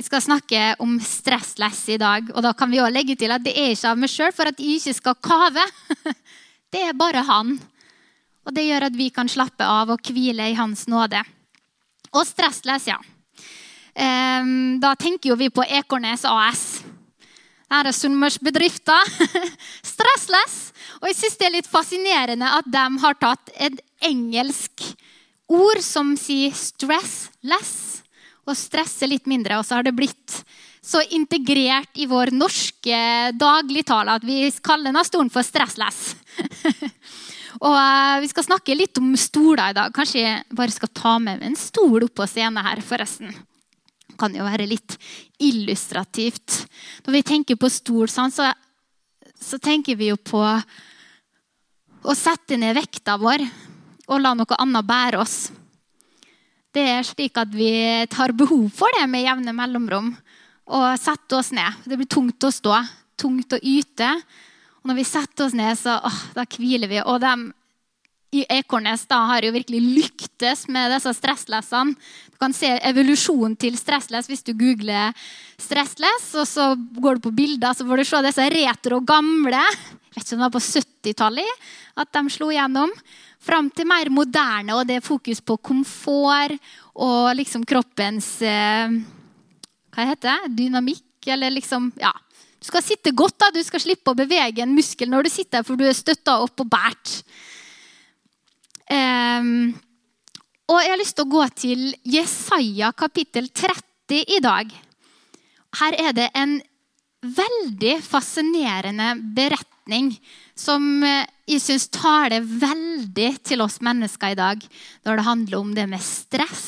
Skal snakke om stressless i dag. Og da kan vi også legge til at det er ikke av meg sjøl for at jeg ikke skal kave. Det er bare han. Og det gjør at vi kan slappe av og hvile i hans nåde. Og stressless, ja. Ehm, da tenker jo vi på Ekornes AS. Her er sunnmørsbedrifter. Stressless. Og jeg syns det er litt fascinerende at de har tatt et engelsk ord som sier stressless og stresse litt mindre. Og så har det blitt så integrert i vår norske dagligtale at vi kaller denne stolen for stressless. og uh, Vi skal snakke litt om stoler i dag. Kanskje jeg bare skal ta med meg en stol opp på scenen her, forresten. Det kan jo være litt illustrativt. Når vi tenker på stol, sånn, så, så tenker vi jo på å sette ned vekta vår og la noe annet bære oss. Det er slik at vi tar behov for det med jevne mellomrom. Og setter oss ned. Det blir tungt å stå, tungt å yte. Og når vi setter oss ned, så åh, da hviler vi. Og de Ekornes da har jo virkelig lyktes med disse stresslessene. Du kan se evolusjonen til stressless hvis du googler stressless. Og så går du på bilder, så får du se disse retro gamle. Jeg vet ikke om det var på 70-tallet at de slo gjennom fram til mer moderne, og det er fokus på komfort og liksom kroppens eh, Hva heter det? Dynamikk, eller liksom Ja. Du skal sitte godt, da. Du skal slippe å bevege en muskel når du sitter, for du er støtta opp og båret. Um, og jeg har lyst til å gå til Jesaja kapittel 30 i dag. Her er det en veldig fascinerende beretning som eh, jeg syns taler veldig til oss mennesker i dag når det handler om det med stress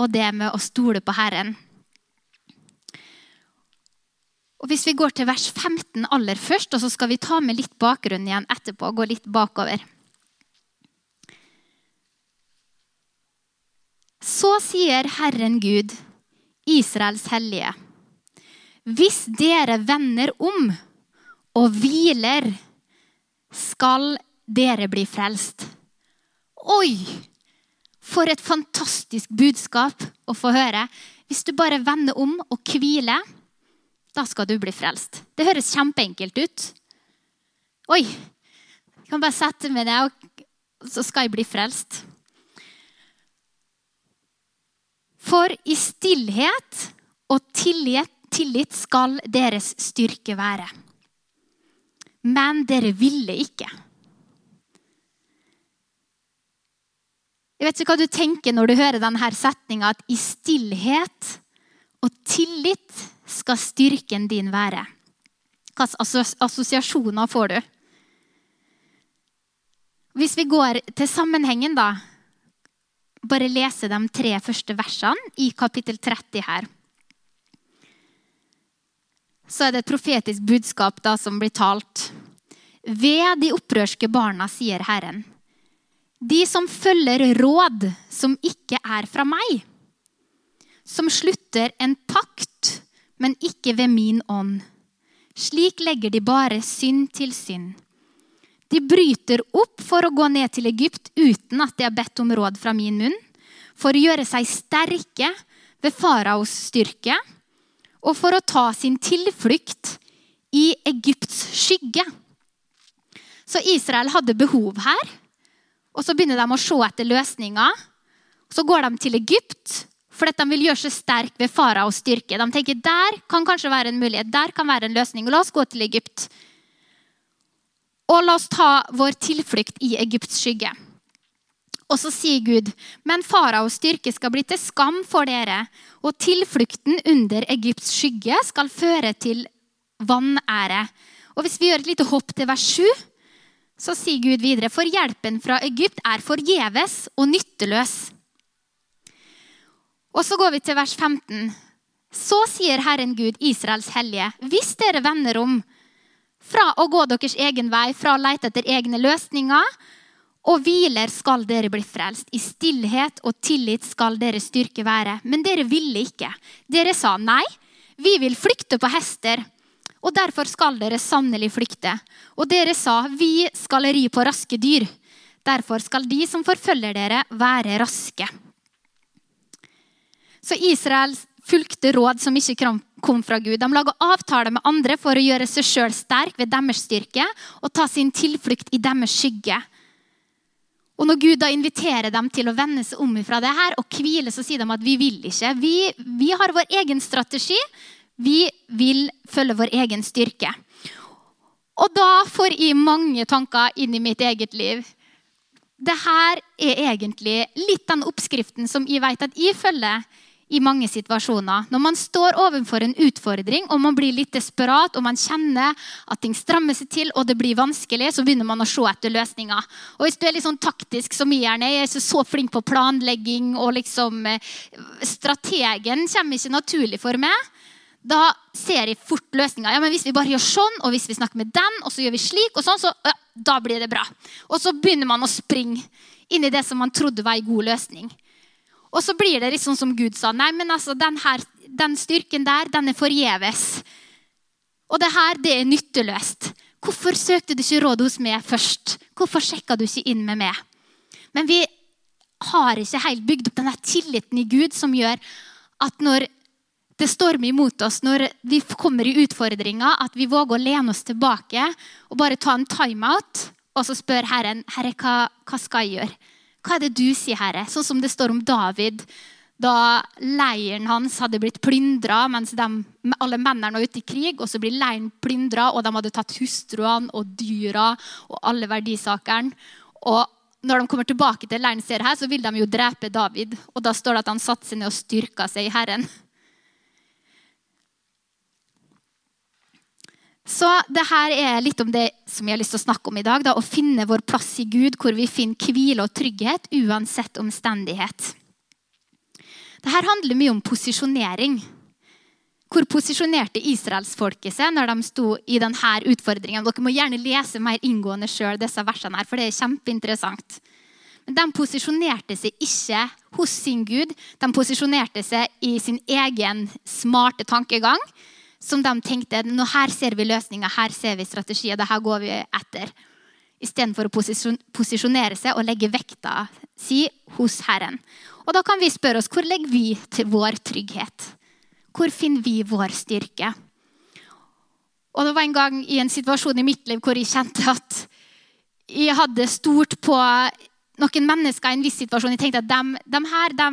og det med å stole på Herren. Og Hvis vi går til vers 15 aller først, og så skal vi ta med litt bakgrunn igjen etterpå. Gå litt bakover. Så sier Herren Gud, Israels hellige, hvis dere vender om og hviler skal dere bli frelst. Oi! For et fantastisk budskap å få høre. Hvis du bare vender om og hviler, da skal du bli frelst. Det høres kjempeenkelt ut. Oi! Jeg kan bare sette meg ned, og så skal jeg bli frelst. For i stillhet og tillit, tillit skal deres styrke være men dere ville ikke. Jeg vet ikke hva du tenker når du hører denne setninga, at i stillhet og tillit skal styrken din være. Hvilke assosiasjoner får du? Hvis vi går til sammenhengen, da Bare lese de tre første versene i kapittel 30 her så er det et profetisk budskap da som blir talt. Ved de opprørske barna, sier Herren. De som følger råd som ikke er fra meg. Som slutter en pakt, men ikke ved min ånd. Slik legger de bare synd til synd. De bryter opp for å gå ned til Egypt uten at de har bedt om råd fra min munn, for å gjøre seg sterke ved faraos styrke og for å ta sin tilflukt i Egypts skygge. Så Israel hadde behov her. Og så begynner de å se etter løsninger. Så går de til Egypt fordi de vil gjøre seg sterk ved faraos styrke. De tenker der kan kanskje være en mulighet, der kan være en løsning. La oss gå til Egypt. Og la oss ta vår tilflukt i Egypts skygge. Og så sier Gud, men faraos styrke skal bli til skam for dere, og tilflukten under Egypts skygge skal føre til vanære. Og hvis vi gjør et lite hopp til vers 7, så sier Gud videre, for hjelpen fra Egypt er forgjeves og nytteløs. Og så går vi til vers 15. Så sier Herren Gud, Israels hellige, hvis dere vender om fra å gå deres egen vei, fra å lete etter egne løsninger, og hviler skal dere bli frelst. I stillhet og tillit skal deres styrke være. Men dere ville ikke. Dere sa nei, vi vil flykte på hester. Og derfor skal dere sannelig flykte. Og dere sa, vi skal ri på raske dyr. Derfor skal de som forfølger dere, være raske. Så Israel fulgte råd som ikke kom fra Gud. De laga avtaler med andre for å gjøre seg sjøl sterk ved deres styrke og ta sin tilflukt i deres skygge. Og Når Gud da inviterer dem til å vende seg om fra det her og hvile, så sier de at vi vil ikke. Vi, vi har vår egen strategi. Vi vil følge vår egen styrke. Og da får jeg mange tanker inn i mitt eget liv. Det her er egentlig litt den oppskriften som jeg vet at jeg følger i mange situasjoner. Når man står overfor en utfordring og man blir litt desperat og man kjenner at ting strammer seg til og det blir vanskelig, så begynner man å se etter løsninger. Og Hvis du er litt sånn taktisk som jeg er, så, så flink på planlegging og liksom eh, Strategen kommer ikke naturlig for meg. Da ser jeg fort løsninger. Ja, men Hvis vi bare gjør sånn, og hvis vi snakker med den, og så gjør vi slik, og sånn, så ja, da blir det bra. Og så begynner man å springe inn i det som man trodde var en god løsning. Og så blir det litt sånn som Gud sa. Nei, men altså, den, her, den styrken der, den er forgjeves. Og det her, det er nytteløst. Hvorfor søkte du ikke råd hos meg først? Hvorfor sjekka du ikke inn med meg? Men vi har ikke helt bygd opp denne tilliten i Gud som gjør at når det stormer imot oss, når vi kommer i utfordringer, at vi våger å lene oss tilbake og bare ta en timeout og så spør Herren Herre, hva, hva skal jeg gjøre? Hva er det du sier, Herre? Sånn som det står om David. Da leiren hans hadde blitt plyndra mens de, alle mennene var ute i krig. og Så blir leiren plyndra, og de hadde tatt hustruene og dyra og alle verdisakene. Og når de kommer tilbake til leiren, ser her, så vil de jo drepe David. Og da står det at han satte seg ned og styrka seg i Herren. Så det her er litt om det som jeg har lyst til å snakke om i dag. Da, å finne vår plass i Gud, hvor vi finner hvile og trygghet uansett omstendighet. Det her handler mye om posisjonering. Hvor posisjonerte israelsfolket seg når de sto i denne utfordringen? Dere må gjerne lese mer inngående sjøl disse versene, her, for det er kjempeinteressant. Men de posisjonerte seg ikke hos sin Gud. De posisjonerte seg i sin egen smarte tankegang som de tenkte nå her ser vi løsninger, her ser vi strategier, det her går vi etter. Istedenfor å posisjonere seg og legge vekta si hos Herren. Og Da kan vi spørre oss hvor legger vi til vår trygghet? Hvor finner vi vår styrke? Og Det var en gang i en situasjon i mitt liv hvor jeg kjente at jeg hadde stort på noen mennesker i en viss situasjon. Jeg tenkte at dem, de her, de,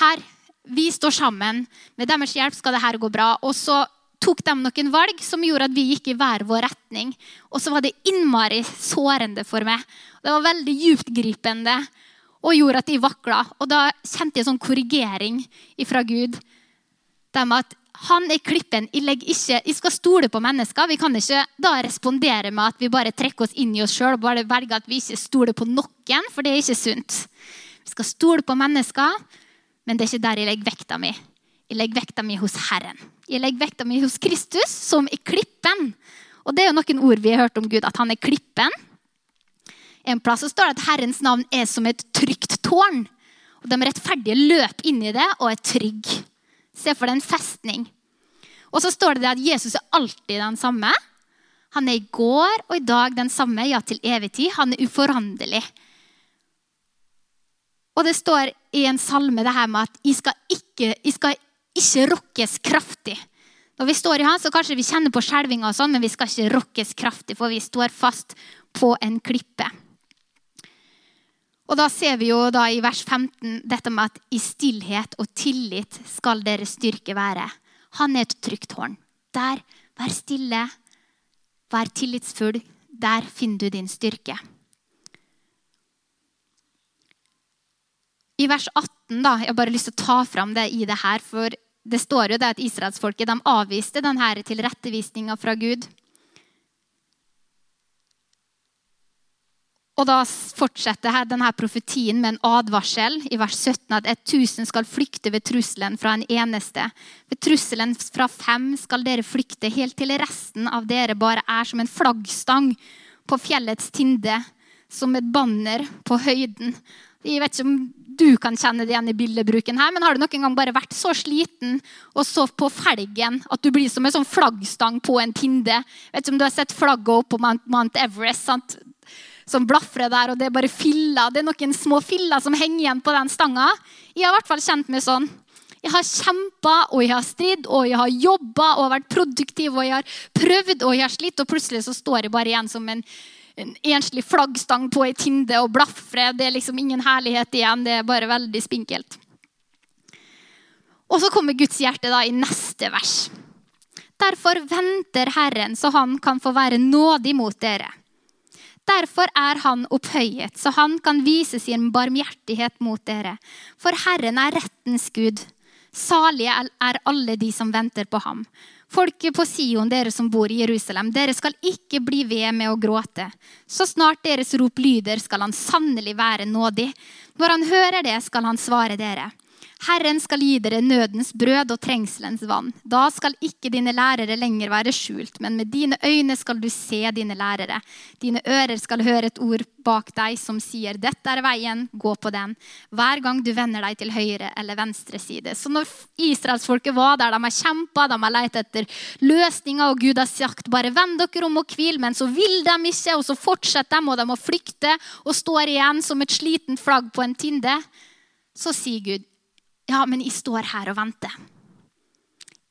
her vi står sammen. Med deres hjelp skal dette gå bra. Og så tok de noen valg som gjorde at vi gikk i hver vår retning. Og så var det innmari sårende for meg. Det var veldig dyptgripende og gjorde at de vakla. Og da kjente jeg sånn korrigering fra Gud. Det med at han er klippen. Jeg, ikke, jeg, skal stole på mennesker. Vi kan ikke da respondere med at vi bare trekker oss inn i oss sjøl og bare velger at vi ikke stoler på noen, for det er ikke sunt. Vi skal stole på mennesker men det er ikke der jeg legger vekta mi. Jeg legger vekta mi hos Herren. Jeg legger vekta mi hos Kristus, som er klippen. Og det er jo noen ord vi har hørt om Gud, at han er klippen. En plass så står det at Herrens navn er som et trygt tårn. Og De rettferdige løper inn i det og er trygge. Se for deg en festning. Og så står det at Jesus er alltid den samme. Han er i går og i dag den samme, ja, til evig tid. Han er uforanderlig. Og det står i en salme det her med at jeg skal ikke, jeg skal ikke rokkes kraftig. Når vi står i Han, så kanskje vi kjenner på skjelvinga, sånn, men vi skal ikke rokkes kraftig, for vi står fast på en klippe. Og Da ser vi jo da i vers 15 dette med at i stillhet og tillit skal deres styrke være. Han er et trygt tårn. Der, vær stille, vær tillitsfull. Der finner du din styrke. I vers 18 da, jeg har bare lyst til å ta fram det i det her, for det står jo det at israelsfolket de avviste denne tilrettevisninga fra Gud. Og da fortsetter denne profetien med en advarsel i vers 17 at 1000 skal flykte ved trusselen fra en eneste. Ved trusselen fra fem skal dere flykte helt til resten av dere bare er som en flaggstang på fjellets tinde, som et banner på høyden. Jeg vet ikke om du kan kjenne det igjen i bildebruken her, men har du noen gang bare vært så sliten og så på felgen at du blir som en sånn flaggstang på en tinde? Vet ikke om du har sett flagget opp på Mount Everest sant? som blafrer der, og det er bare filler. Det er noen små filler som henger igjen på den stanga. Jeg har i hvert fall kjent meg sånn. Jeg har kjempa, og jeg har stridd, og jeg har jobba og vært produktiv, og jeg har prøvd og jeg har slitt, og plutselig så står jeg bare igjen som en, en enslig flaggstang på ei tinde og blafre. Det er liksom ingen herlighet igjen. Det er bare veldig spinkelt. Og så kommer Guds hjerte da i neste vers. Derfor venter Herren, så han kan få være nådig mot dere. Derfor er han opphøyet, så han kan vise sin barmhjertighet mot dere. For Herren er rettens Gud. Salige er alle de som venter på ham. Folket på Sion, dere som bor i Jerusalem, dere skal ikke bli ved med å gråte. Så snart deres rop lyder, skal han sannelig være nådig. Når han hører det, skal han svare dere. Herren skal gi dere nødens brød og trengselens vann. Da skal ikke dine lærere lenger være skjult, men med dine øyne skal du se dine lærere. Dine ører skal høre et ord bak deg som sier, 'Dette er veien, gå på den', hver gang du vender deg til høyre eller venstre side. Så når israelsfolket var der, de har kjempa, de har lett etter løsninger, og Gud har sagt, 'Bare vend dere om og hvil', men så vil de ikke, og så fortsetter de, og de må flykte og står igjen som et sliten flagg på en tinde, så sier Gud, ja, men jeg står her og venter.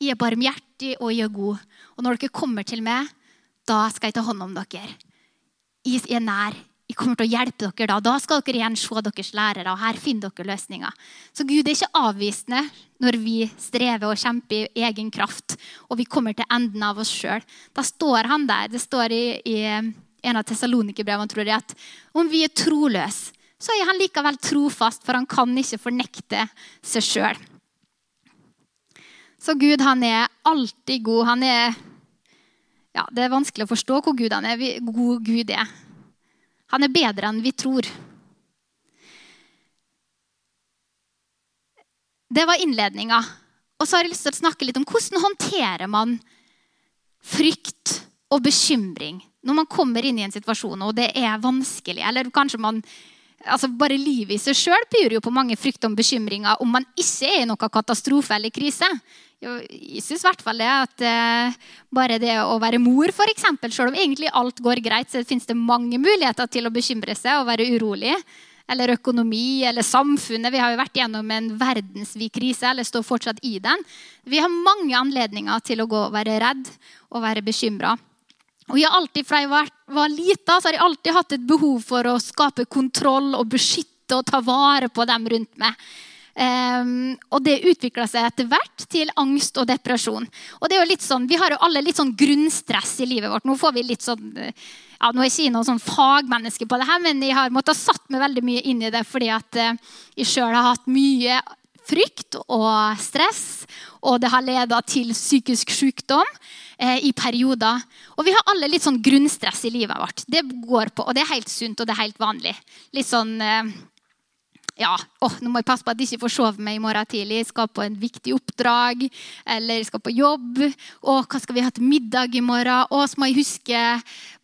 Jeg er barmhjertig og jeg er god. Og når dere kommer til meg, da skal jeg ta hånd om dere. Jeg er nær. Jeg kommer til å hjelpe dere da. Da skal dere igjen se deres lærere, og her finner dere løsninger. Så Gud er ikke avvisende når vi strever og kjemper i egen kraft, og vi kommer til enden av oss sjøl. Da står han der. Det står i, i en av Tessalonikerbrevene, tror jeg, at om vi er troløse, så er han likevel trofast, for han kan ikke fornekte seg sjøl. Så Gud han er alltid god. Han er ja, Det er vanskelig å forstå hvor Gud han er, god Gud er. Han er bedre enn vi tror. Det var innledninga. Og så har jeg lyst til å snakke litt om hvordan håndterer man frykt og bekymring når man kommer inn i en situasjon og det er vanskelig. Eller kanskje man altså Bare livet i seg sjøl byr jo på mange frykt og bekymringer om man ikke er i noen katastrofe eller krise. Jeg syns i hvert fall det at eh, bare det å være mor, f.eks., selv om egentlig alt går greit, så finnes det mange muligheter til å bekymre seg og være urolig. Eller økonomi eller samfunnet. Vi har jo vært gjennom en verdensvid krise eller står fortsatt i den. Vi har mange anledninger til å gå og være redd og være bekymra. Og jeg alltid, Fra jeg var, var lita, så har jeg alltid hatt et behov for å skape kontroll og beskytte og ta vare på dem rundt meg. Um, og det utvikla seg etter hvert til angst og depresjon. Og det er jo litt sånn, Vi har jo alle litt sånn grunnstress i livet vårt. Nå får vi litt sånn, ja, nå er jeg ikke noen sånn fagmenneske på det her, men jeg har måttet ha satt meg veldig mye inn i det fordi at uh, jeg sjøl har hatt mye frykt og stress, og det har leda til psykisk sykdom eh, i perioder. Og vi har alle litt sånn grunnstress i livet vårt. Det går på, og det er helt sunt og det er helt vanlig. Litt sånn eh, ja, oh, nå må jeg passe på at jeg ikke får sove meg i morgen tidlig. Jeg skal på en viktig oppdrag, eller jeg skal på jobb. og hva skal vi ha til middag i morgen? og så må jeg huske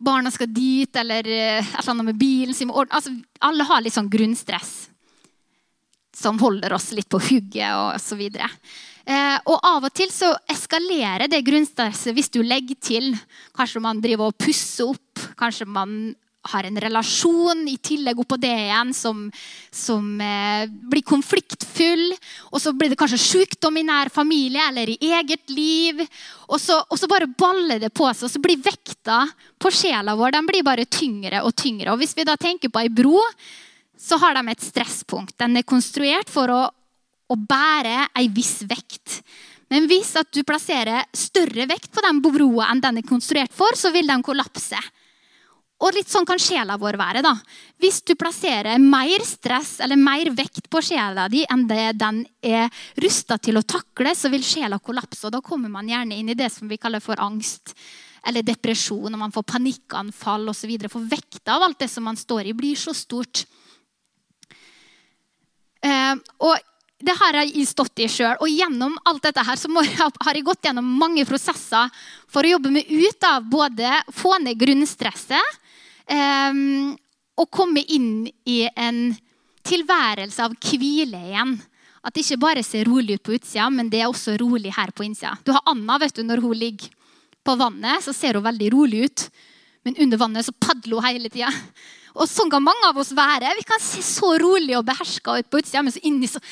barna skal dit, eller eh, et eller annet med bilen. Altså, alle har litt sånn grunnstress som holder oss litt på hugget og osv. Eh, og av og til så eskalerer det grunnstresset hvis du legger til. Kanskje man driver og pusser opp. Kanskje man har en relasjon i tillegg oppå det igjen som, som eh, blir konfliktfull. Og så blir det kanskje sykdom i nær familie eller i eget liv. Og så, og så bare baller det på seg, og så blir vekta på sjela vår den blir bare tyngre og tyngre. Og hvis vi da tenker på ei bro, så har de et stresspunkt. Den er konstruert for å å bære ei viss vekt. Men hvis du plasserer større vekt på den broa enn den er konstruert for, så vil den kollapse. Og litt sånn kan sjela vår være. da. Hvis du plasserer mer stress eller mer vekt på sjela di enn det den er rusta til å takle, så vil sjela kollapse. og Da kommer man gjerne inn i det som vi kaller for angst eller depresjon, og man får panikkanfall osv. For vekta av alt det som man står i, blir så stort. Uh, og det har jeg stått i sjøl. Og gjennom alt dette her så har jeg gått gjennom mange prosesser for å jobbe meg ut av både få ned grunnstresset um, og komme inn i en tilværelse av hvile igjen. At det ikke bare ser rolig ut på utsida, men det er også rolig her på innsida. Du har Anna, vet du, når hun ligger på vannet, så ser hun veldig rolig ut. Men under vannet så padler hun hele tida. Og sånn kan mange av oss være. Vi kan se så rolig og beherska ut på utsida, men så inni så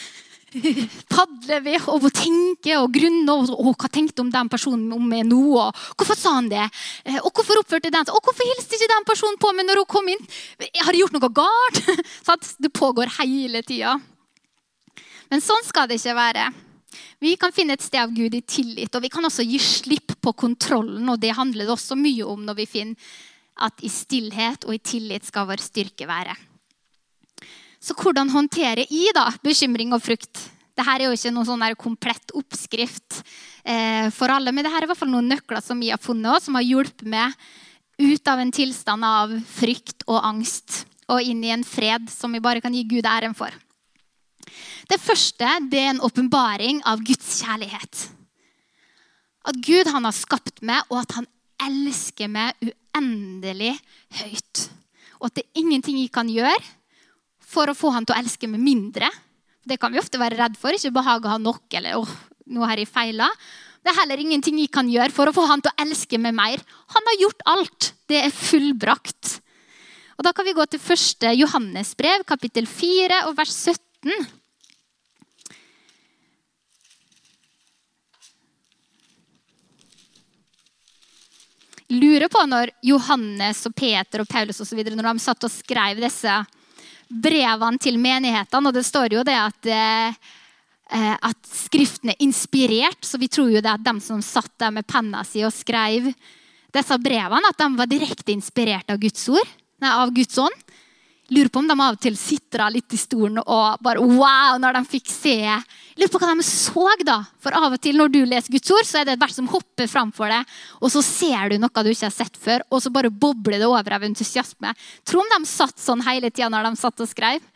padler vi og tenker og grunner. Og, hva tenkte om den personen om meg nå? Og hvorfor sa han det? Eh, og hvorfor oppførte den Og hvorfor hilste ikke den personen på meg når hun kom inn? Har jeg gjort noe galt? det pågår hele tida. Men sånn skal det ikke være. Vi kan finne et sted av Gud i tillit, og vi kan også gi slipp på kontrollen. og Det handler det også mye om når vi finner at i stillhet og i tillit skal vår styrke være. Så hvordan håndterer i da, bekymring og frukt? Dette er jo ikke noen sånn komplett oppskrift eh, for alle, men dette er i hvert fall noen nøkler som vi har funnet, og som har hjulpet meg ut av en tilstand av frykt og angst og inn i en fred som vi bare kan gi Gud æren for. Det første det er en åpenbaring av Guds kjærlighet. At Gud han har skapt meg, og at han elsker meg uendelig høyt. Og at det er ingenting jeg kan gjøre for å få han til å elske meg mindre. Det kan vi ofte være redd for. Ikke behage å ha nok, eller åh, nå har jeg feila. Det er heller ingenting jeg kan gjøre for å få han til å elske meg mer. Han har gjort alt. Det er fullbrakt. Og Da kan vi gå til første Johannes brev, kapittel 4, og vers 17. lurer på når Johannes og Peter og Paulus og så videre, når de satt og skrev disse brevene til menighetene. Og det står jo det at, eh, at Skriften er inspirert, så vi tror jo det at de som satt der med penna si og skrev disse brevene, at de var direkte inspirert av Guds ord, nei, av Guds ånd. Lurer på om de av og til sitra litt i stolen og bare wow når de fikk se. Lurer på hva de så, da. For av og til når du leser Guds ord, så er det et vers som hopper framfor deg, og så ser du noe du ikke har sett før, og så bare bobler det over av entusiasme. Tro om de satt sånn hele tida når de satt og skrev.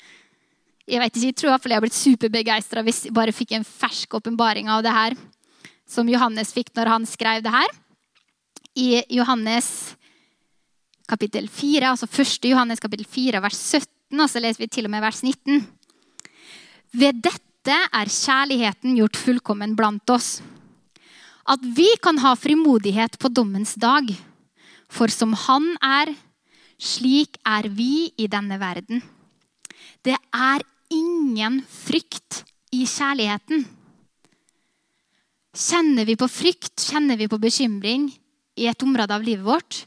Jeg vet ikke, jeg tror jeg har blitt superbegeistra hvis jeg bare fikk en fersk åpenbaring av det her, som Johannes fikk når han skrev det her. I Johannes kapittel 4, altså 1. Johannes kapittel 4, vers 17, og så leser vi til og med vers 19. Ved dette er kjærligheten gjort fullkommen blant oss. At vi kan ha frimodighet på dommens dag. For som Han er, slik er vi i denne verden. Det er ingen frykt i kjærligheten. Kjenner vi på frykt, kjenner vi på bekymring i et område av livet vårt,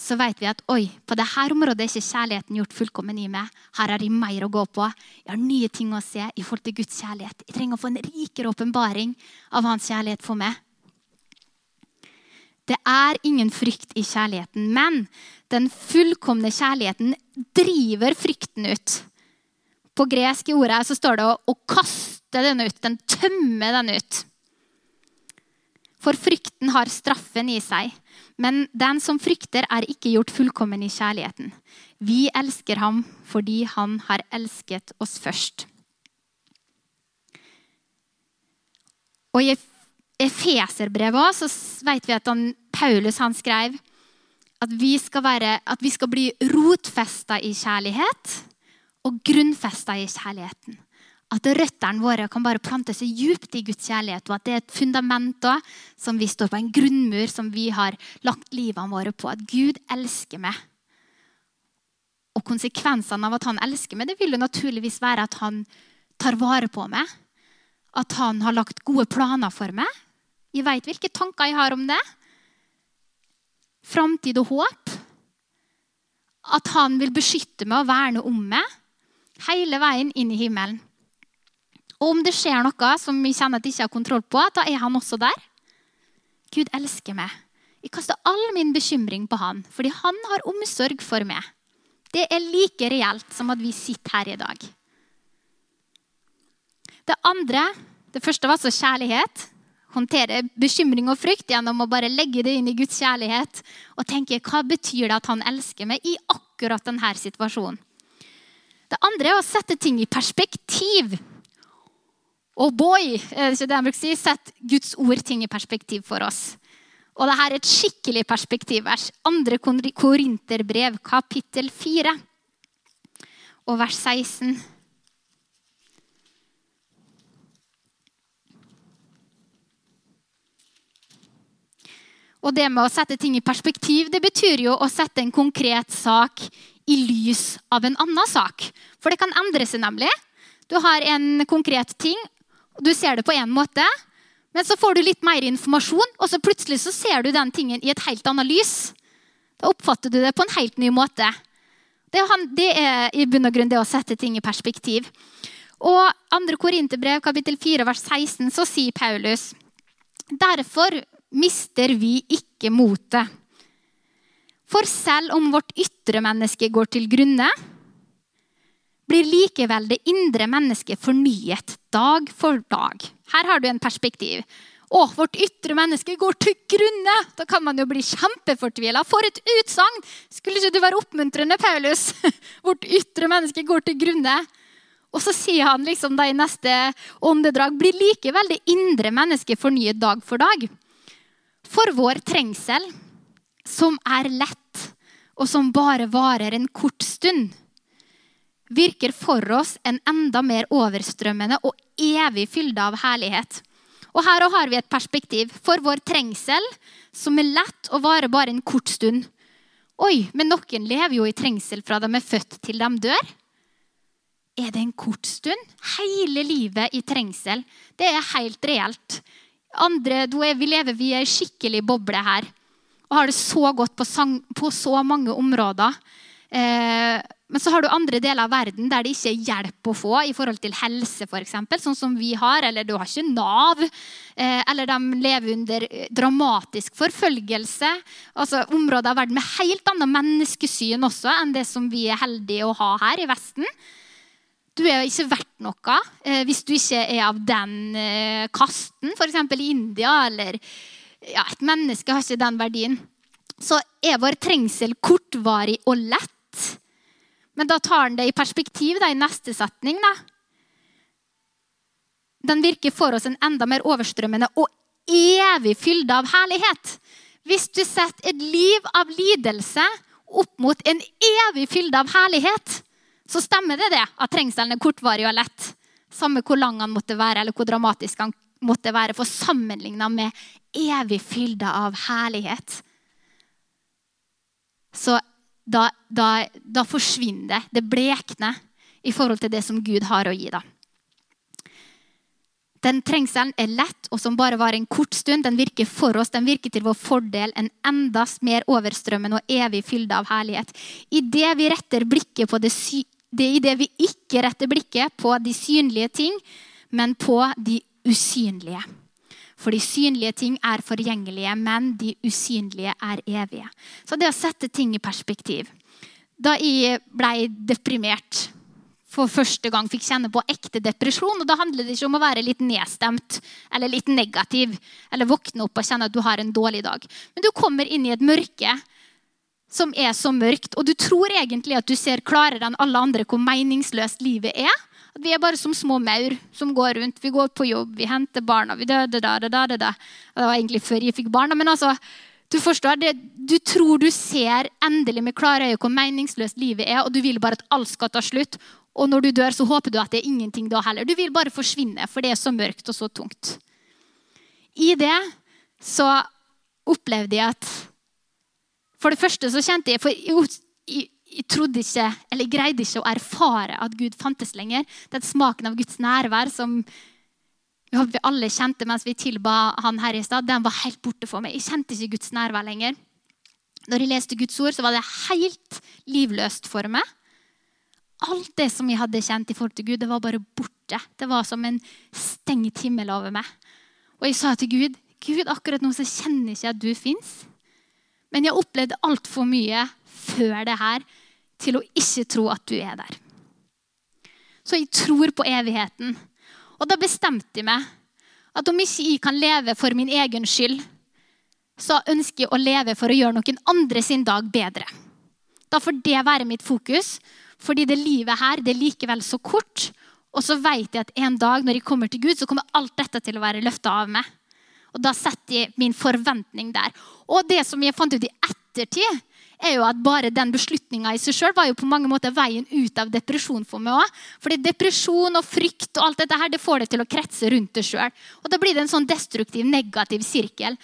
så vet vi at oi, på dette området er ikke kjærligheten gjort fullkommen i meg. Her har jeg mer å gå på. Jeg har nye ting å se i forhold til Guds kjærlighet. Jeg trenger å få en rikere åpenbaring av hans kjærlighet for meg. Det er ingen frykt i kjærligheten, men den fullkomne kjærligheten driver frykten ut. På gresk i ordet så står det å, å kaste den ut. Den tømmer den ut. For frykten har straffen i seg. Men den som frykter, er ikke gjort fullkommen i kjærligheten. Vi elsker ham fordi han har elsket oss først. Og I Efeserbrevet så vet vi at han, Paulus han skrev at vi skal, være, at vi skal bli rotfesta i kjærlighet og grunnfesta i kjærligheten. At røttene våre kan bare plante seg djupt i Guds kjærlighet, og at det er et fundament da, som vi står på, en grunnmur som vi har lagt livene våre på. At Gud elsker meg. Og konsekvensene av at han elsker meg, det vil jo naturligvis være at han tar vare på meg. At han har lagt gode planer for meg. Jeg veit hvilke tanker jeg har om det. Framtid og håp. At han vil beskytte meg og verne om meg hele veien inn i himmelen. Og om det skjer noe som vi kjenner at jeg ikke har kontroll på, da er han også der. Gud elsker meg. Jeg kaster all min bekymring på han, fordi han har omsorg for meg. Det er like reelt som at vi sitter her i dag. Det andre, det første var altså kjærlighet. Håndtere bekymring og frykt gjennom å bare legge det inn i Guds kjærlighet og tenke hva betyr det at han elsker meg i akkurat denne situasjonen. Det andre er å sette ting i perspektiv. Og boy, er det ikke det han bruker å si, sett Guds ord ting i perspektiv for oss. Og dette er et skikkelig perspektivvers. Andre Korinterbrev, kapittel 4, og vers 16. Og det med å sette ting i perspektiv, det betyr jo å sette en konkret sak i lys av en annen sak. For det kan endre seg, nemlig. Du har en konkret ting, du ser det på én måte. Men så får du litt mer informasjon, og så plutselig så ser du den tingen i et helt annet lys. Da oppfatter du det på en helt ny måte. Det er, i bunn og grunn det å sette ting i perspektiv. Og 2. Korinterbrev kapittel 4 vers 16 så sier Paulus Derfor mister vi ikke motet. For selv om vårt ytre menneske går til grunne, blir likevel det indre mennesket fornyet dag for dag. Her har du en perspektiv. Å, vårt ytre menneske går til grunne! Da kan man jo bli kjempefortvila. For et utsagn! Skulle ikke du være oppmuntrende, Paulus? Vårt ytre menneske går til grunne. Og så sier han liksom da i neste åndedrag blir likevel det indre mennesket fornyet dag for dag. For vår trengsel, som er lett, og som bare varer en kort stund, virker for oss en enda mer overstrømmende og evig fylde av herlighet. Og her har vi et perspektiv. For vår trengsel, som er lett og varer bare en kort stund. Oi, men noen lever jo i trengsel fra de er født til de dør. Er det en kort stund? Hele livet i trengsel. Det er helt reelt. Andre, vi lever i ei skikkelig boble her. Og har det så godt på, sang, på så mange områder. Eh, men så har du andre deler av verden der det ikke er hjelp å få i forhold til helse, f.eks., sånn som vi har. Eller du har ikke Nav. Eh, eller de lever under eh, dramatisk forfølgelse. Altså Områder av verden med helt annet menneskesyn også enn det som vi er heldige å ha her i Vesten. Du er ikke verdt noe hvis du ikke er av den kasten, f.eks. i India. Eller ja, et menneske har ikke den verdien. Så er vår trengsel kortvarig og lett men da tar han det i perspektiv da, i neste setning. Da. Den virker for oss en enda mer overstrømmende og evig fylde av herlighet. Hvis du setter et liv av lidelse opp mot en evig fylde av herlighet, så stemmer det det at trengselen er kortvarig og lett. Samme hvor lang han måtte være, eller hvor dramatisk han måtte være. For sammenligna med evig fylde av herlighet, da, da, da forsvinner det. Det blekner i forhold til det som Gud har å gi. da. Den trengselen er lett og som bare var en kort stund. Den virker for oss, den virker til vår fordel, en enda mer overstrømmende og evig fylde av herlighet. I det vi retter blikket på det, det, i det vi ikke retter blikket på de synlige ting, men på de usynlige. For de synlige ting er forgjengelige, men de usynlige er evige. Så det å sette ting i perspektiv. Da jeg ble deprimert for første gang fikk kjenne på ekte depresjon. og Da handler det ikke om å være litt nedstemt eller litt negativ eller våkne opp og kjenne at du har en dårlig dag. Men du kommer inn i et mørke som er så mørkt, og du tror egentlig at du ser klarere enn alle andre hvor meningsløst livet er. At vi er bare som små maur som går rundt. Vi går på jobb, vi henter barna. vi døde da, da, da, da. Det var egentlig før jeg fikk barna. Men altså, du forstår, det, du tror du ser endelig med klare øyne hvor meningsløst livet er, og du vil bare at alt skal ta slutt. Og når du dør, så håper du at det er ingenting da heller. Du vil bare forsvinne, for det er så mørkt og så tungt. I det så opplevde jeg at For det første så kjente jeg For trodde ikke, eller jeg greide ikke å erfare at Gud fantes lenger. Den smaken av Guds nærvær som vi alle kjente mens vi tilba han her i stad, den var helt borte for meg. Jeg kjente ikke Guds nærvær lenger. Når jeg leste Guds ord, så var det helt livløst for meg. Alt det som jeg hadde kjent i forhold til Gud, det var bare borte. Det var som en stengt himmel over meg. Og jeg sa til Gud Gud, akkurat nå så kjenner jeg ikke at du fins. Men jeg opplevde altfor mye før det her til å ikke tro at du er der. Så jeg tror på evigheten. Og da bestemte jeg meg at om ikke jeg kan leve for min egen skyld, så ønsker jeg å leve for å gjøre noen andre sin dag bedre. Da får det være mitt fokus, fordi det livet her det er likevel så kort. Og så vet jeg at en dag når jeg kommer til Gud, så kommer alt dette til å være løfta av meg. Og da setter jeg min forventning der. Og det som jeg fant ut i ettertid, er jo at bare den beslutninga i seg sjøl var jo på mange måter veien ut av depresjon for meg òg. Fordi depresjon og frykt og alt dette her, det får det til å kretse rundt det sjøl. Og da blir det en sånn destruktiv, negativ sirkel.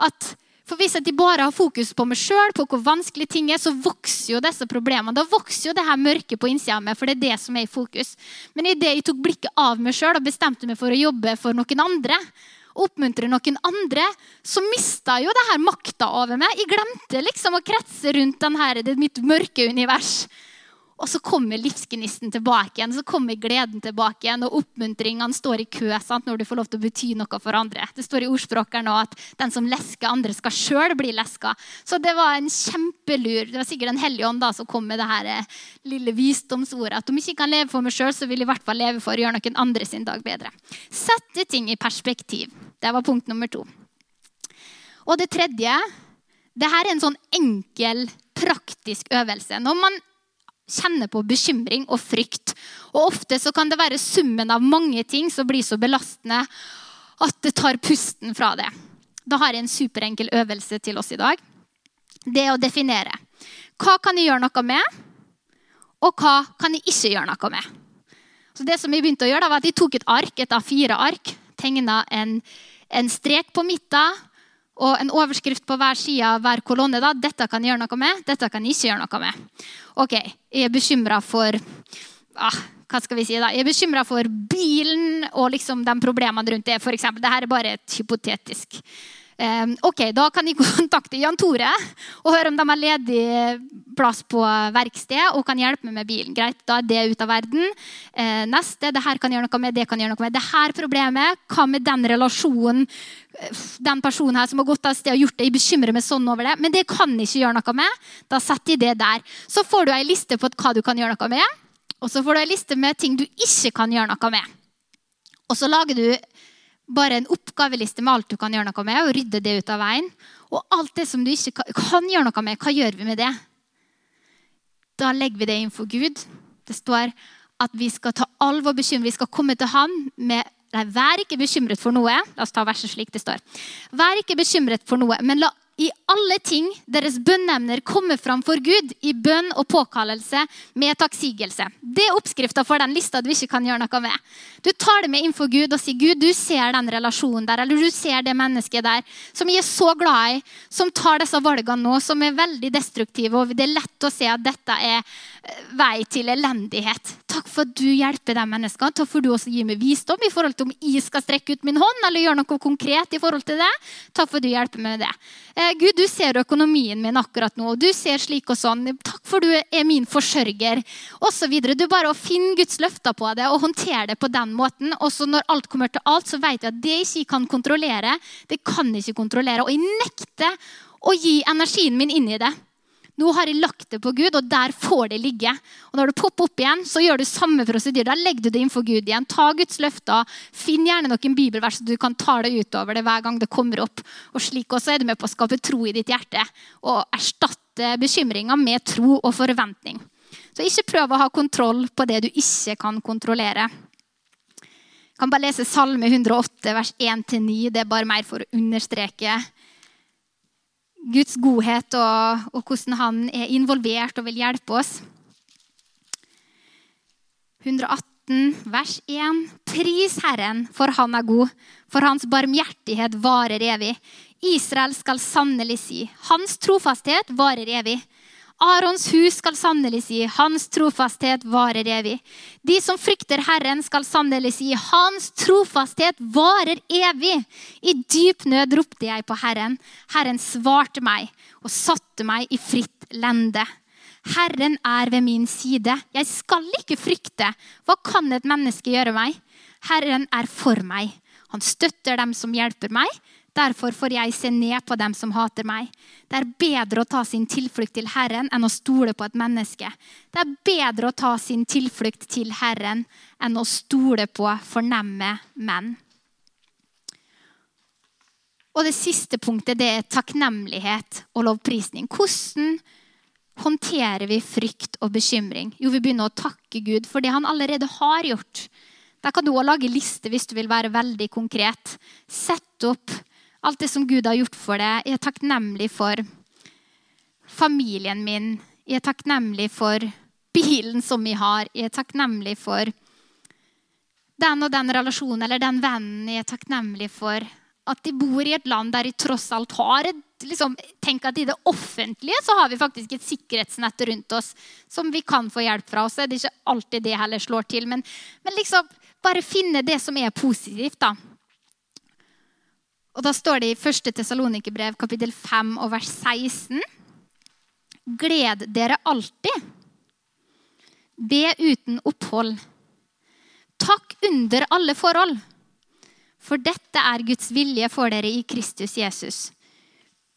At For hvis jeg bare har fokus på meg sjøl, på hvor vanskelig ting er, så vokser jo disse problemene. Da vokser jo det her mørket på innsida av meg, for det er det som er i fokus. Men idet jeg tok blikket av meg sjøl og bestemte meg for å jobbe for noen andre, oppmuntre noen andre, så mista jo det her makta over meg. Jeg glemte liksom å kretse rundt denne, det mitt mørke univers. Og så kommer livsgnisten tilbake igjen, så kommer gleden tilbake igjen, og oppmuntringene står i kø sant, når du får lov til å bety noe for andre. Det står i ordspråket nå at den som lesker andre, skal sjøl bli leska. Så det var en kjempelur. Det var sikkert Den hellige ånd da, som kom med det her eh, lille visdomsordet. At om jeg ikke kan leve for meg sjøl, så vil jeg i hvert fall leve for å gjøre noen andre sin dag bedre. Sette ting i perspektiv. Det var punkt nummer to. Og det tredje det her er en sånn enkel, praktisk øvelse. Når man kjenner på bekymring og frykt. Og Ofte så kan det være summen av mange ting som blir så belastende at det tar pusten fra det. Da har jeg en superenkel øvelse til oss i dag. Det å definere. Hva kan jeg gjøre noe med, og hva kan jeg ikke gjøre noe med? Så det som Jeg begynte å gjøre da, var at jeg tok et ark, et A4-ark, tegna en, en strek på midten og en overskrift på hver side av hver kolonne. da, Dette kan jeg gjøre noe med, dette kan jeg ikke gjøre noe med. Ok, Jeg er bekymra for ah, hva skal vi si da? Jeg er bekymra for bilen og liksom de problemene rundt det. For eksempel. Dette er bare et hypotetisk. Ok, Da kan jeg kontakte Jan Tore og høre om de har ledig plass på verksted og kan hjelpe meg med bilen. Greit, Da er det ute av verden. Uh, neste, det her kan gjøre noe med, det kan gjøre noe med. Det her problemet, hva med den relasjonen den personen her som har gått av sted og gjort det, jeg bekymrer meg sånn over det, men det kan jeg ikke gjøre noe med. Da setter jeg det der. Så får du ei liste på hva du kan gjøre noe med, og så får du ei liste med ting du ikke kan gjøre noe med. Og så lager du bare en oppgaveliste med alt du kan gjøre noe med, og rydde det ut av veien. Og alt det som du ikke kan gjøre noe med, hva gjør vi med det? Da legger vi det inn for Gud. Det står at vi skal ta all vår bekymring. Vi skal komme til Han med Nei, vær ikke bekymret for noe. La oss ta verset slik det står. Vær ikke bekymret for noe, men la i alle ting deres bønneemner kommer fram for Gud i bønn og påkallelse med takksigelse. Det er oppskrifta for den lista du ikke kan gjøre noe med. Du tar det med inn for Gud og sier Gud, du ser den relasjonen der, eller du ser det mennesket der som jeg er så glad i, som tar disse valgene nå, som er veldig destruktive, og det er lett å se at dette er eh, vei til elendighet. Takk for at du hjelper de menneskene. Takk for at du også gir meg visdom i forhold til om jeg skal strekke ut min hånd eller gjøre noe konkret i forhold til det. Takk for at du hjelper meg med det. Eh, Gud, du ser økonomien min akkurat nå. og Du ser slik og sånn. Takk for du er min forsørger. Og så videre. Du bare finner Guds løfter på det og håndterer det på den måten. Og så når alt kommer til alt, så vet vi at det ikke kan kontrollere, det kan jeg ikke kontrollere. Og jeg nekter å gi energien min inn i det. Nå har jeg lagt det på Gud, og der får det ligge. Og Når det popper opp igjen, så gjør du samme prosedyr. Da legger du det innenfor Gud igjen. Ta Guds løfter. Finn gjerne noen bibelvers så du kan ta det utover det hver gang det kommer opp. Og slik også er du med på å skape tro i ditt hjerte og erstatte bekymringer med tro og forventning. Så ikke prøv å ha kontroll på det du ikke kan kontrollere. Jeg kan bare lese Salme 108, vers 1-9. Det er bare mer for å understreke Guds godhet og, og, hvordan han er involvert og vil hjelpe oss. 118 vers 1. Pris Herren, for han er god, for hans barmhjertighet varer evig. Israel skal sannelig si, hans trofasthet varer evig. Arons hus skal sannelig si, hans trofasthet varer evig. De som frykter Herren, skal sannelig si, hans trofasthet varer evig. I dyp nød ropte jeg på Herren. Herren svarte meg og satte meg i fritt lende. Herren er ved min side. Jeg skal ikke frykte. Hva kan et menneske gjøre meg? Herren er for meg. Han støtter dem som hjelper meg. Derfor får jeg se ned på dem som hater meg. Det er bedre å ta sin tilflukt til Herren enn å stole på et menneske. Det er bedre å ta sin tilflukt til Herren enn å stole på fornemme menn. Og det siste punktet det er takknemlighet og lovprisning. Hvordan håndterer vi frykt og bekymring? Jo, vi begynner å takke Gud for det han allerede har gjort. Der kan du også lage liste hvis du vil være veldig konkret. Sett opp alt det som Gud har gjort for deg. Jeg er takknemlig for familien min. Jeg er takknemlig for bilen som vi har. Jeg er takknemlig for den og den relasjonen eller den vennen. Jeg er takknemlig for at de bor i et land der de tross alt har et liksom, Tenk at i det offentlige så har vi faktisk et sikkerhetsnett rundt oss som vi kan få hjelp fra. Er det ikke alltid det heller slår til. Men, men liksom bare finne det som er positivt, da. Og da står det i 1. Tesalonikerbrev kapittel 5 og vers 16. Gled dere alltid. Be uten opphold. Takk under alle forhold. For dette er Guds vilje for dere i Kristus Jesus.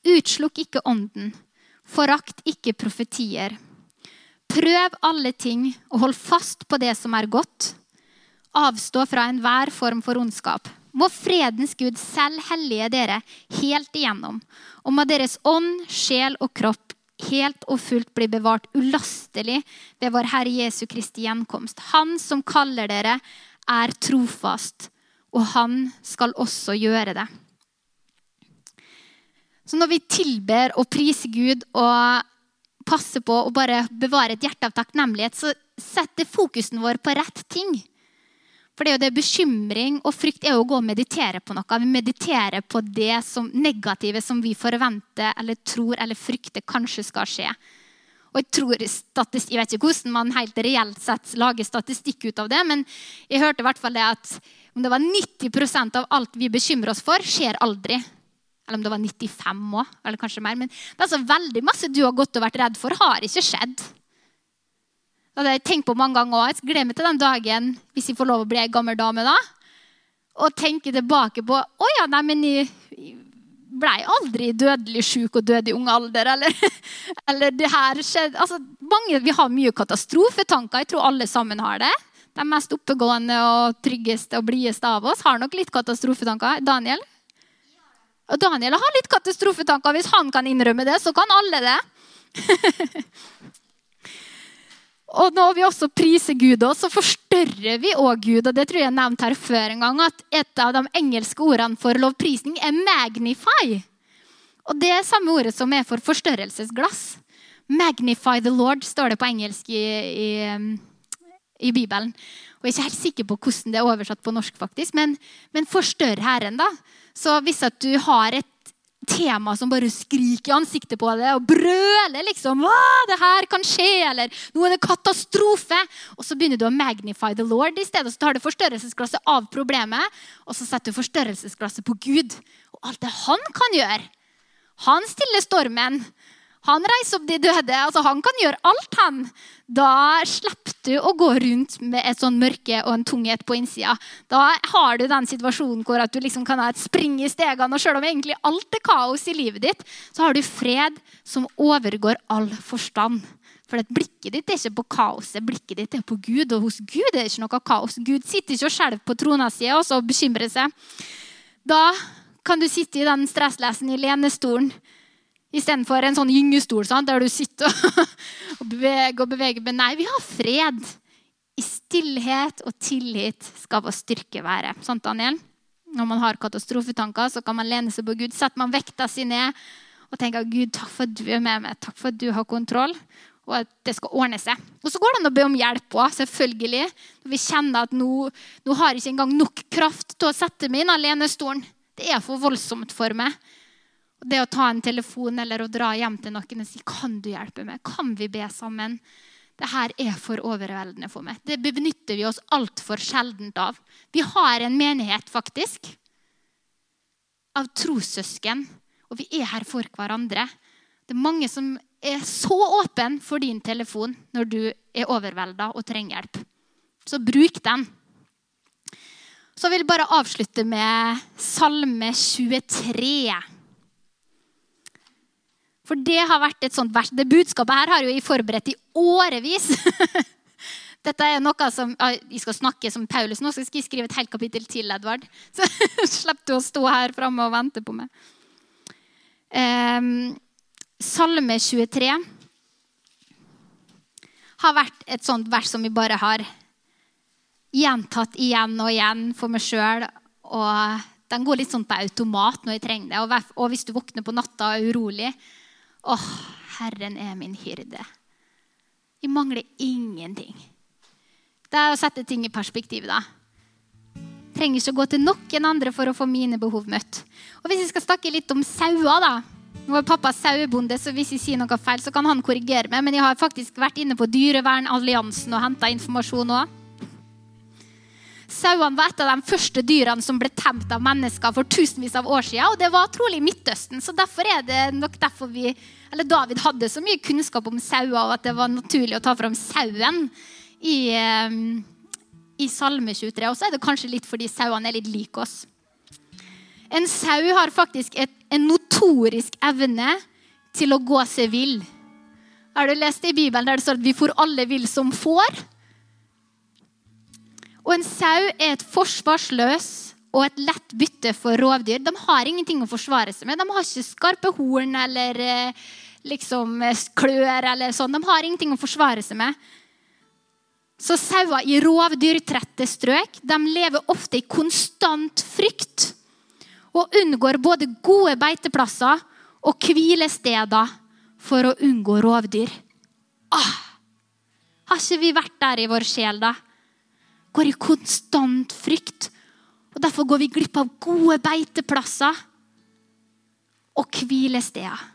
Utslukk ikke ånden. Forakt ikke profetier. Prøv alle ting og hold fast på det som er godt. Avstå fra enhver form for ondskap. Må fredens Gud selv hellige dere helt igjennom, og må deres ånd, sjel og kropp helt og fullt bli bevart ulastelig ved vår Herre Jesu Kristi gjenkomst. Han som kaller dere, er trofast, og han skal også gjøre det. Så når vi tilber og priser Gud og passer på å bare bevare et hjerte av takknemlighet, så setter fokusen vår på rett ting. For det er jo det bekymring og frykt er jo å gå og meditere på noe. Vi mediterer på det som negative som vi forventer eller tror eller frykter kanskje skal skje. Og jeg, tror, jeg vet ikke hvordan man helt reelt sett lager statistikk ut av det, men jeg hørte i hvert fall det at om det var 90% av alt vi bekymrer oss for, skjer aldri. Eller om det var 95 òg, eller kanskje mer. Men det er altså veldig masse du har gått og vært redd for, har ikke skjedd. Det hadde jeg tenkt på mange ganger òg. Jeg gleder til den dagen hvis jeg får lov å bli ei gammel dame da. Og tenke tilbake på Å ja, nei, men jeg blei aldri dødelig sjuk og død i ung alder. Eller, eller det her skjedde altså, mange, Vi har mye katastrofetanker. Jeg tror alle sammen har det. De mest oppegående og tryggeste og blideste av oss har nok litt katastrofetanker. Daniel? Og Daniel har litt katastrofetanker. Hvis han kan innrømme det, så kan alle det. og når vi også priser Gud, så forstørrer vi òg Gud. og Det tror jeg jeg nevnte her før en gang, at et av de engelske ordene for lovprisning er 'magnify'. Og Det er samme ordet som er for forstørrelsesglass. 'Magnify the Lord' står det på engelsk i, i, i Bibelen. Og Jeg er ikke helt sikker på hvordan det er oversatt på norsk, faktisk, men, men forstørr Herren. da. Så hvis at du har et tema som bare skriker i ansiktet på deg og brøler liksom, Hva, det her kan skje, eller nå er det katastrofe, og så begynner du å magnify the Lord i stedet. Så tar du forstørrelsesglasset av problemet, og så setter du forstørrelsesglasset på Gud og alt det han kan gjøre. Han stiller stormen. Han reiser opp de døde. altså Han kan gjøre alt, han. Da slipper du å gå rundt med et sånn mørke og en tunghet på innsida. Da har du den situasjonen hvor at du liksom kan ha et spring i stegene. Og selv om egentlig alt er kaos i livet ditt, så har du fred som overgår all forstand. For blikket ditt er ikke på kaoset, blikket ditt er på Gud. Og hos Gud er det ikke noe kaos. Gud sitter ikke og skjelver på trona si og bekymrer seg. Da kan du sitte i den stresslesen i lenestolen Istedenfor en sånn gyngestol sant, der du sitter og beveger og beveger. Men nei, vi har fred. I stillhet og tillit skal vår styrke være. Sant, Daniel? Når man har katastrofetanker, så kan man lene seg på Gud. Setter man vekta si ned og tenker Gud, takk for at du er med meg. Takk for at du har kontroll. Og at det skal ordne seg. Og så går det an å be om hjelp òg, selvfølgelig. Når vi kjenner at nå, nå har jeg ikke engang nok kraft til å sette meg inn alene i stolen. Det er for voldsomt for meg. Det å ta en telefon eller å dra hjem til noen og si kan du hjelpe meg, kan vi be sammen? Det her er for overveldende for meg. Det benytter vi oss altfor sjeldent av. Vi har en menighet, faktisk, av trossøsken, og vi er her for hverandre. Det er mange som er så åpne for din telefon når du er overvelda og trenger hjelp. Så bruk den. Så vil jeg bare avslutte med Salme 23. For det har vært et sånt vers. Det budskapet her har jo jeg forberedt i årevis. Dette er noe som, Jeg skal snakke som Paulus nå, så skal jeg skrive et helt kapittel til, Edvard. Så slipper du å stå her framme og vente på meg. Um, Salme 23 har vært et sånt vers som vi bare har gjentatt igjen og igjen for meg sjøl. Og den går litt sånn på automat når jeg trenger det. Og hvis du våkner på natta og er urolig, Åh, Herren er min hyrde. Jeg mangler ingenting. Det er å sette ting i perspektiv. da. Trenger ikke å gå til noen andre for å få mine behov møtt. Og Hvis vi skal snakke litt om sauer, da. Nå er pappa sauebonde, så hvis jeg sier noe feil, så kan han korrigere meg. Men jeg har faktisk vært inne på Dyrevernalliansen og henta informasjon òg. Sauene var et av de første dyrene som ble temt av mennesker for tusenvis av år siden. Og det var trolig Midtøsten. Så derfor er det nok derfor vi, eller David hadde så mye kunnskap om sauer, og at det var naturlig å ta fram sauen i, eh, i Salme 23. Og så er det kanskje litt fordi sauene er litt like oss. En sau har faktisk et, en notorisk evne til å gå seg vill. Har du lest i Bibelen der det står at vi får alle vill som får? Og en sau er et forsvarsløs og et lett bytte for rovdyr. De har ingenting å forsvare seg med. De har ikke skarpe horn eller eh, liksom eh, klør eller sånn. De har ingenting å forsvare seg med. Så sauer i rovdyrtrette strøk de lever ofte i konstant frykt og unngår både gode beiteplasser og hvilesteder for å unngå rovdyr. Åh, har ikke vi vært der i vår sjel, da? Går i konstant frykt. Og Derfor går vi glipp av gode beiteplasser og hvilesteder.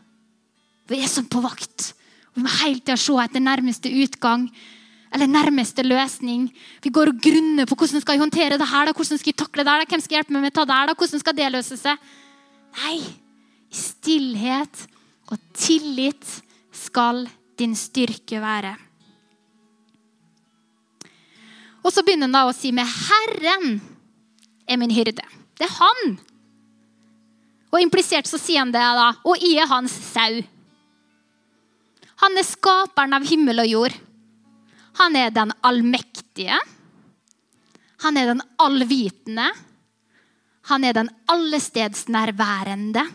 Vi er sånn på vakt. Vi må hele tida se etter nærmeste utgang eller nærmeste løsning. Vi går og grunner på hvordan skal jeg håndtere det her, da? hvordan skal jeg takle det her, hvem skal hjelpe meg med å ta det her, da? hvordan skal det løse seg? Nei, i stillhet og tillit skal din styrke være. Og så begynner han da å si med 'Herren er min hyrde'. Det er han. Og implisert så sier han det da. Og jeg er hans sau. Han er skaperen av himmel og jord. Han er den allmektige. Han er den allvitende. Han er den allestedsnærværende.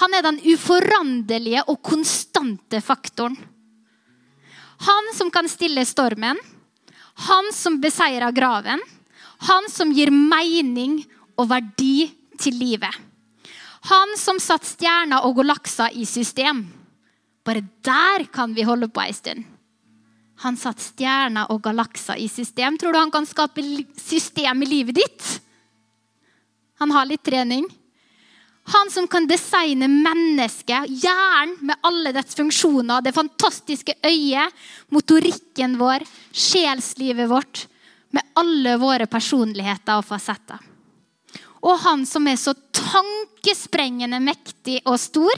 Han er den uforanderlige og konstante faktoren. Han som kan stille stormen han som beseirer graven. Han som gir mening og verdi til livet. Han som satte stjerner og galakser i system. Bare der kan vi holde på ei stund. Han satte stjerner og galakser i system. Tror du han kan skape system i livet ditt? Han har litt trening. Han som kan designe mennesket, hjernen med alle dets funksjoner, det fantastiske øyet, motorikken vår, sjelslivet vårt, med alle våre personligheter og fasetter. Og han som er så tankesprengende mektig og stor,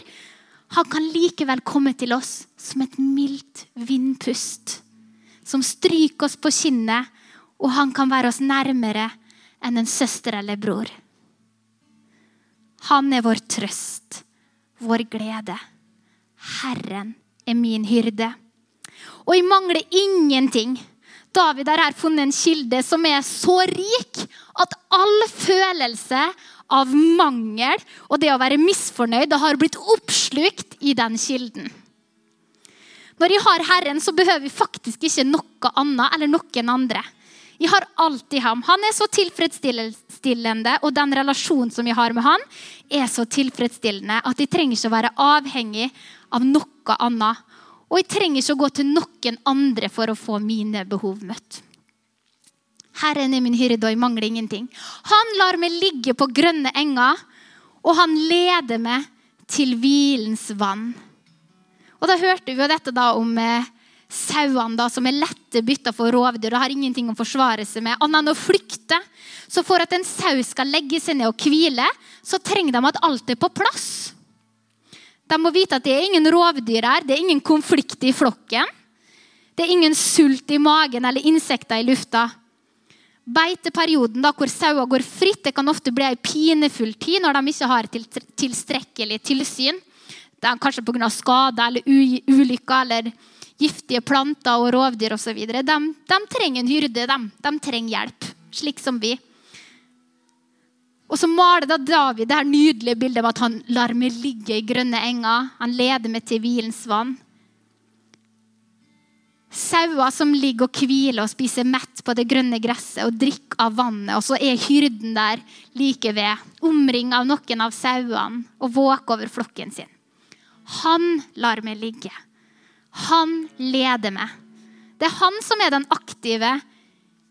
han kan likevel komme til oss som et mildt vindpust. Som stryker oss på kinnet, og han kan være oss nærmere enn en søster eller bror. Han er vår trøst, vår glede. Herren er min hyrde. Og jeg mangler ingenting. David har her funnet en kilde som er så rik at all følelse av mangel og det å være misfornøyd har blitt oppslukt i den kilden. Når jeg har Herren, så behøver vi faktisk ikke noe annet eller noen andre. Jeg har alltid ham. Han er så tilfredsstillende, og den relasjonen som jeg har med han, er så tilfredsstillende at jeg trenger ikke å være avhengig av noe annet. Og jeg trenger ikke å gå til noen andre for å få mine behov møtt. Herren er min hyrde, og jeg mangler ingenting. Han lar meg ligge på grønne enger, og han leder meg til hvilens vann. Og Da hørte vi jo dette da om eh, sauene da, som er lette bytta for rovdyr og har ingenting å forsvare seg med, annet enn å flykte. Så for at en sau skal legge seg ned og hvile, så trenger de at alt er på plass. De må vite at det er ingen rovdyr her, det er ingen konflikt i flokken. Det er ingen sult i magen eller insekter i lufta. Beiteperioden da, hvor sauer går fritt, det kan ofte bli ei pinefull tid når de ikke har tilstrekkelig tilsyn. Det er kanskje pga. skader eller ulykker eller giftige planter og rovdyr osv. De, de trenger en hyrde. De. de trenger hjelp, slik som vi. Og så maler da David det her nydelige bildet av at han lar meg ligge i grønne enger. Han leder meg til hvilens vann. Sauer som ligger og hviler og spiser mett på det grønne gresset og drikker av vannet. Og så er hyrden der like ved, omringa av noen av sauene, og våker over flokken sin. Han lar meg ligge. Han leder meg. Det er han som er den aktive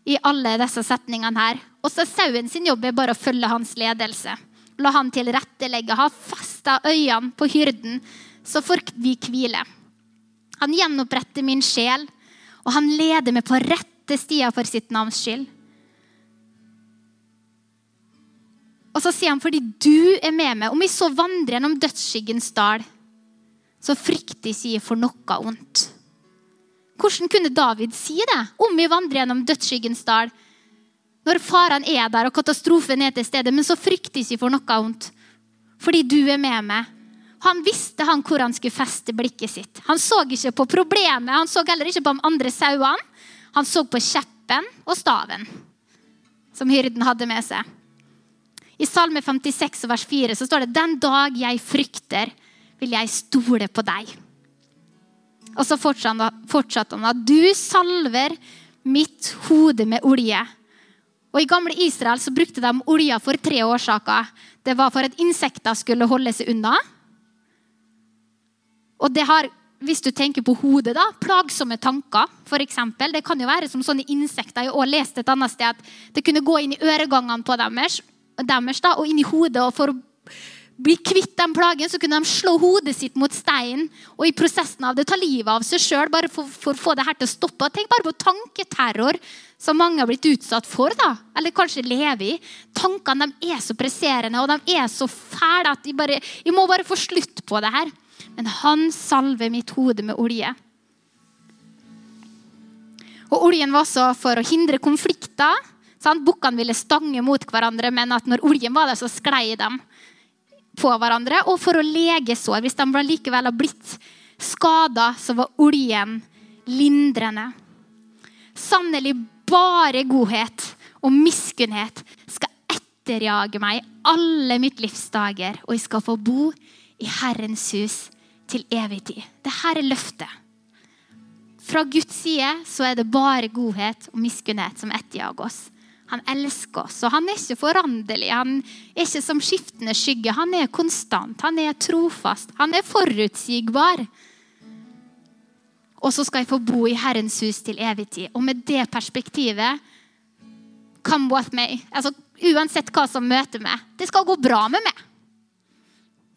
i alle disse setningene her. Og så sauen sin jobb er bare å følge hans ledelse. La han tilrettelegge, ha festa øynene på hyrden, så får vi hvile. Han gjenoppretter min sjel, og han leder meg på rette stier for sitt navns skyld. Og så sier han, fordi du er med meg, om vi så vandrer gjennom dødsskyggens dal, så frykter jeg for noe ondt. Hvordan kunne David si det om vi vandrer gjennom dødsskyggens dal? Når faren er der og katastrofen er til stede, men så frykter jeg for noe ondt. Fordi du er med meg. Han visste han hvor han skulle feste blikket sitt. Han så ikke på problemet, han så heller ikke på de andre sauene. Han så på kjeppen og staven som hyrden hadde med seg. I Salme 56 vers 4 så står det Den dag jeg frykter, vil jeg stole på deg. Og så fortsatte han da. du salver mitt hode med olje. Og I gamle Israel så brukte de olja for tre årsaker. Det var for at insekter skulle holde seg unna. Og det har, hvis du tenker på hodet, da, plagsomme tanker. Eksempel. det kan jo være som sånne insekter. Jeg har også lest et annet sted at det kunne gå inn i øregangene på deres, deres da, og inn i hodet. og for bli kvitt den plagen, så kunne de slå hodet sitt mot steinen og i prosessen av det ta livet av seg sjøl bare for, for, å få det her til å stoppe. Tenk bare på tanketerror som mange har blitt utsatt for, da, eller kanskje lever i. Tankene de er så presserende og de er så fæle at de, bare, de må bare få slutt på det her. Men han salver mitt hode med olje. Og Oljen var også for å hindre konflikter. Sant? Bukkene ville stange mot hverandre, men at når oljen var der, så sklei de på hverandre. Og for å lege sår. Hvis de likevel har blitt skada, så var oljen lindrende. Sannelig bare godhet og miskunnhet skal etterjage meg alle mitt livs dager, og jeg skal få bo i Herrens hus til evig tid. Dette er løftet. Fra Guds side så er det bare godhet og miskunnhet som etterjager oss. Han elsker oss, og han er ikke foranderlig. Han er ikke som skiftende skygge. Han er konstant, han er trofast, han er forutsigbar. Og så skal jeg få bo i Herrens hus til evig tid. Og med det perspektivet Come with me. Altså, uansett hva som møter meg. Det skal gå bra med meg.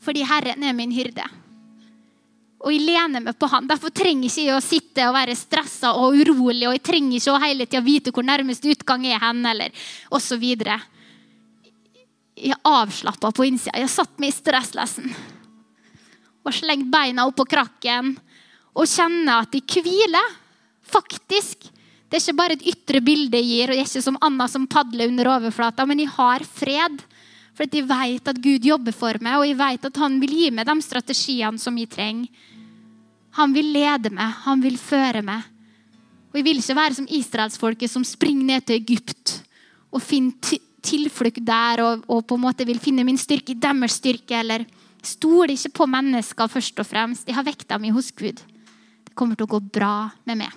Fordi Herren er min hyrde. Og jeg lener meg på han. Derfor trenger jeg ikke å sitte og være stressa og urolig. Og jeg trenger ikke å hele tida vite hvor nærmeste utgang er hen, eller osv. Jeg er avslappa på innsida. Jeg har satt meg i stresslessen og slengt beina opp på krakken og kjenner at jeg hviler. Faktisk. Det er ikke bare et ytre bilde jeg gir, og jeg er ikke som Anna som padler under overflata, men jeg har fred. For jeg vet at Gud jobber for meg, og jeg vet at han vil gi meg de strategiene som jeg trenger. Han vil lede meg, han vil føre meg. Og Jeg vil ikke være som israelsfolket som springer ned til Egypt og finner tilflukt der og, og, på en måte vil finne min styrke i deres styrke. Eller stoler ikke på mennesker først og fremst. Jeg har vekta mi hos Gud Det kommer til å gå bra med meg.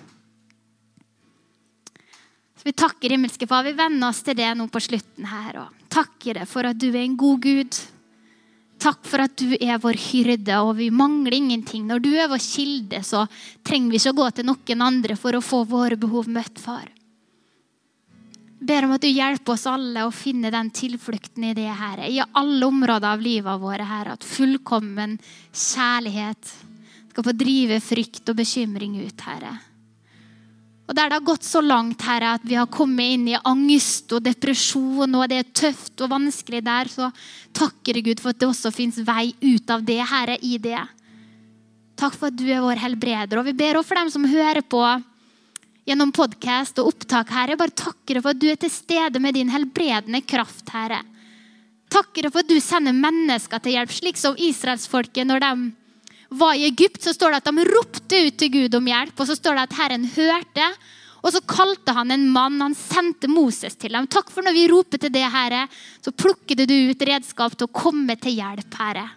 Så Vi takker himmelske far. Vi venner oss til det nå på slutten her. og Takker deg for at du er en god Gud. Takk for at du er vår hyrde, og vi mangler ingenting. Når du er vår kilde, så trenger vi ikke å gå til noen andre for å få våre behov møtt, far. Ber om at du hjelper oss alle å finne den tilflukten i det, Herre. I alle områder av livet våre, Herre. At fullkommen kjærlighet skal få drive frykt og bekymring ut, Herre. Og Der det har gått så langt Herre, at vi har kommet inn i angst og depresjon, og det er tøft og vanskelig der, så takker Gud for at det også fins vei ut av det, Herre, i det. Takk for at du er vår helbreder. Og vi ber også for dem som hører på gjennom podkast og opptak, Herre. Bare takker for at du er til stede med din helbredende kraft, Herre. Takker for at du sender mennesker til hjelp, slik som israelsfolket når de var i Egypt, så står det at de ropte ut til Gud om hjelp. Og så står det at Herren hørte, og så kalte han en mann. Han sendte Moses til dem. Takk for når vi roper til det, Herre, så plukker du ut redskap til å komme til hjelp, Herre.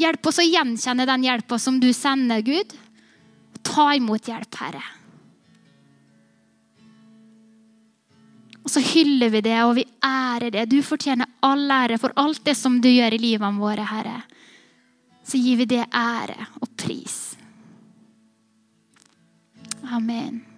Hjelp oss å gjenkjenne den hjelpa som du sender, Gud. Ta imot hjelp, Herre. Og så hyller vi det, og vi ærer det. Du fortjener all ære for alt det som du gjør i livene våre, Herre så gir vi det ære og pris. Amen.